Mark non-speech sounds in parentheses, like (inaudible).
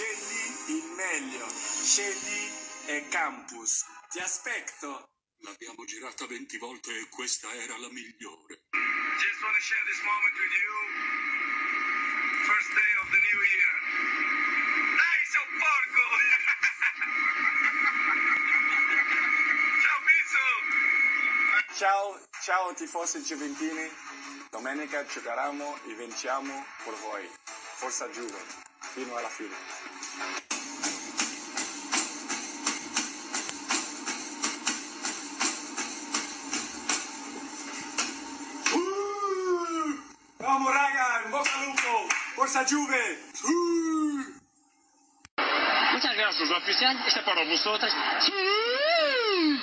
Scegli il meglio. Scegli e Campus. Ti aspetto. L'abbiamo girata 20 volte e questa era la migliore. Just want to share this moment with you. First day of the new year. Dai, sei un porco! (laughs) Ciao, Pizzo! Ciao, ciao tifosi giuventini. Domenica giocheremo e vinciamo per voi. Forza Juve, firma o la firma. Uh! Vamos Ragan, Boca Lupo, Forza Juve. Uh! Muchas gracias, afición. Este para vosotros. Uh!